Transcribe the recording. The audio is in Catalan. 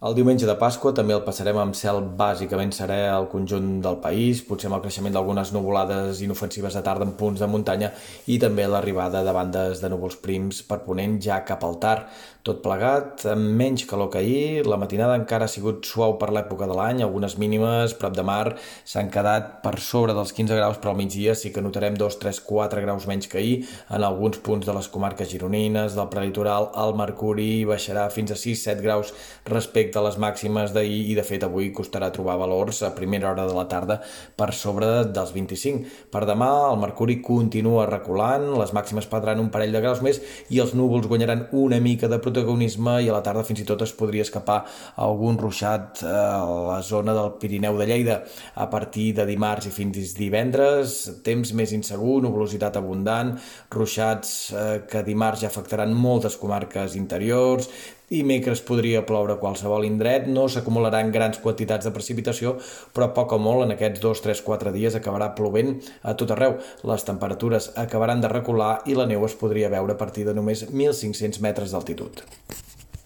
El diumenge de Pasqua també el passarem amb cel bàsicament serè al conjunt del país, potser amb el creixement d'algunes nuvolades inofensives de tarda en punts de muntanya i també l'arribada de bandes de núvols prims per ponent ja cap al tard. Tot plegat, amb menys calor que ahir, la matinada encara ha sigut suau per l'època de l'any, algunes mínimes prop de mar s'han quedat per sobre dels 15 graus, però al migdia sí que notarem 2, 3, 4 graus menys que ahir en alguns punts de les comarques gironines, del prelitoral, el mercuri baixarà fins a 6, 7 graus respecte respecte a les màximes d'ahir i de fet avui costarà trobar valors a primera hora de la tarda per sobre dels 25. Per demà el mercuri continua reculant, les màximes perdran un parell de graus més i els núvols guanyaran una mica de protagonisme i a la tarda fins i tot es podria escapar algun ruixat a la zona del Pirineu de Lleida. A partir de dimarts i fins divendres, temps més insegur, nuvolositat abundant, ruixats eh, que dimarts ja afectaran moltes comarques interiors, Dimecres podria ploure a qualsevol indret, no s'acumularan grans quantitats de precipitació, però poc o molt en aquests 2, 3, 4 dies acabarà plovent a tot arreu. Les temperatures acabaran de recular i la neu es podria veure a partir de només 1.500 metres d'altitud.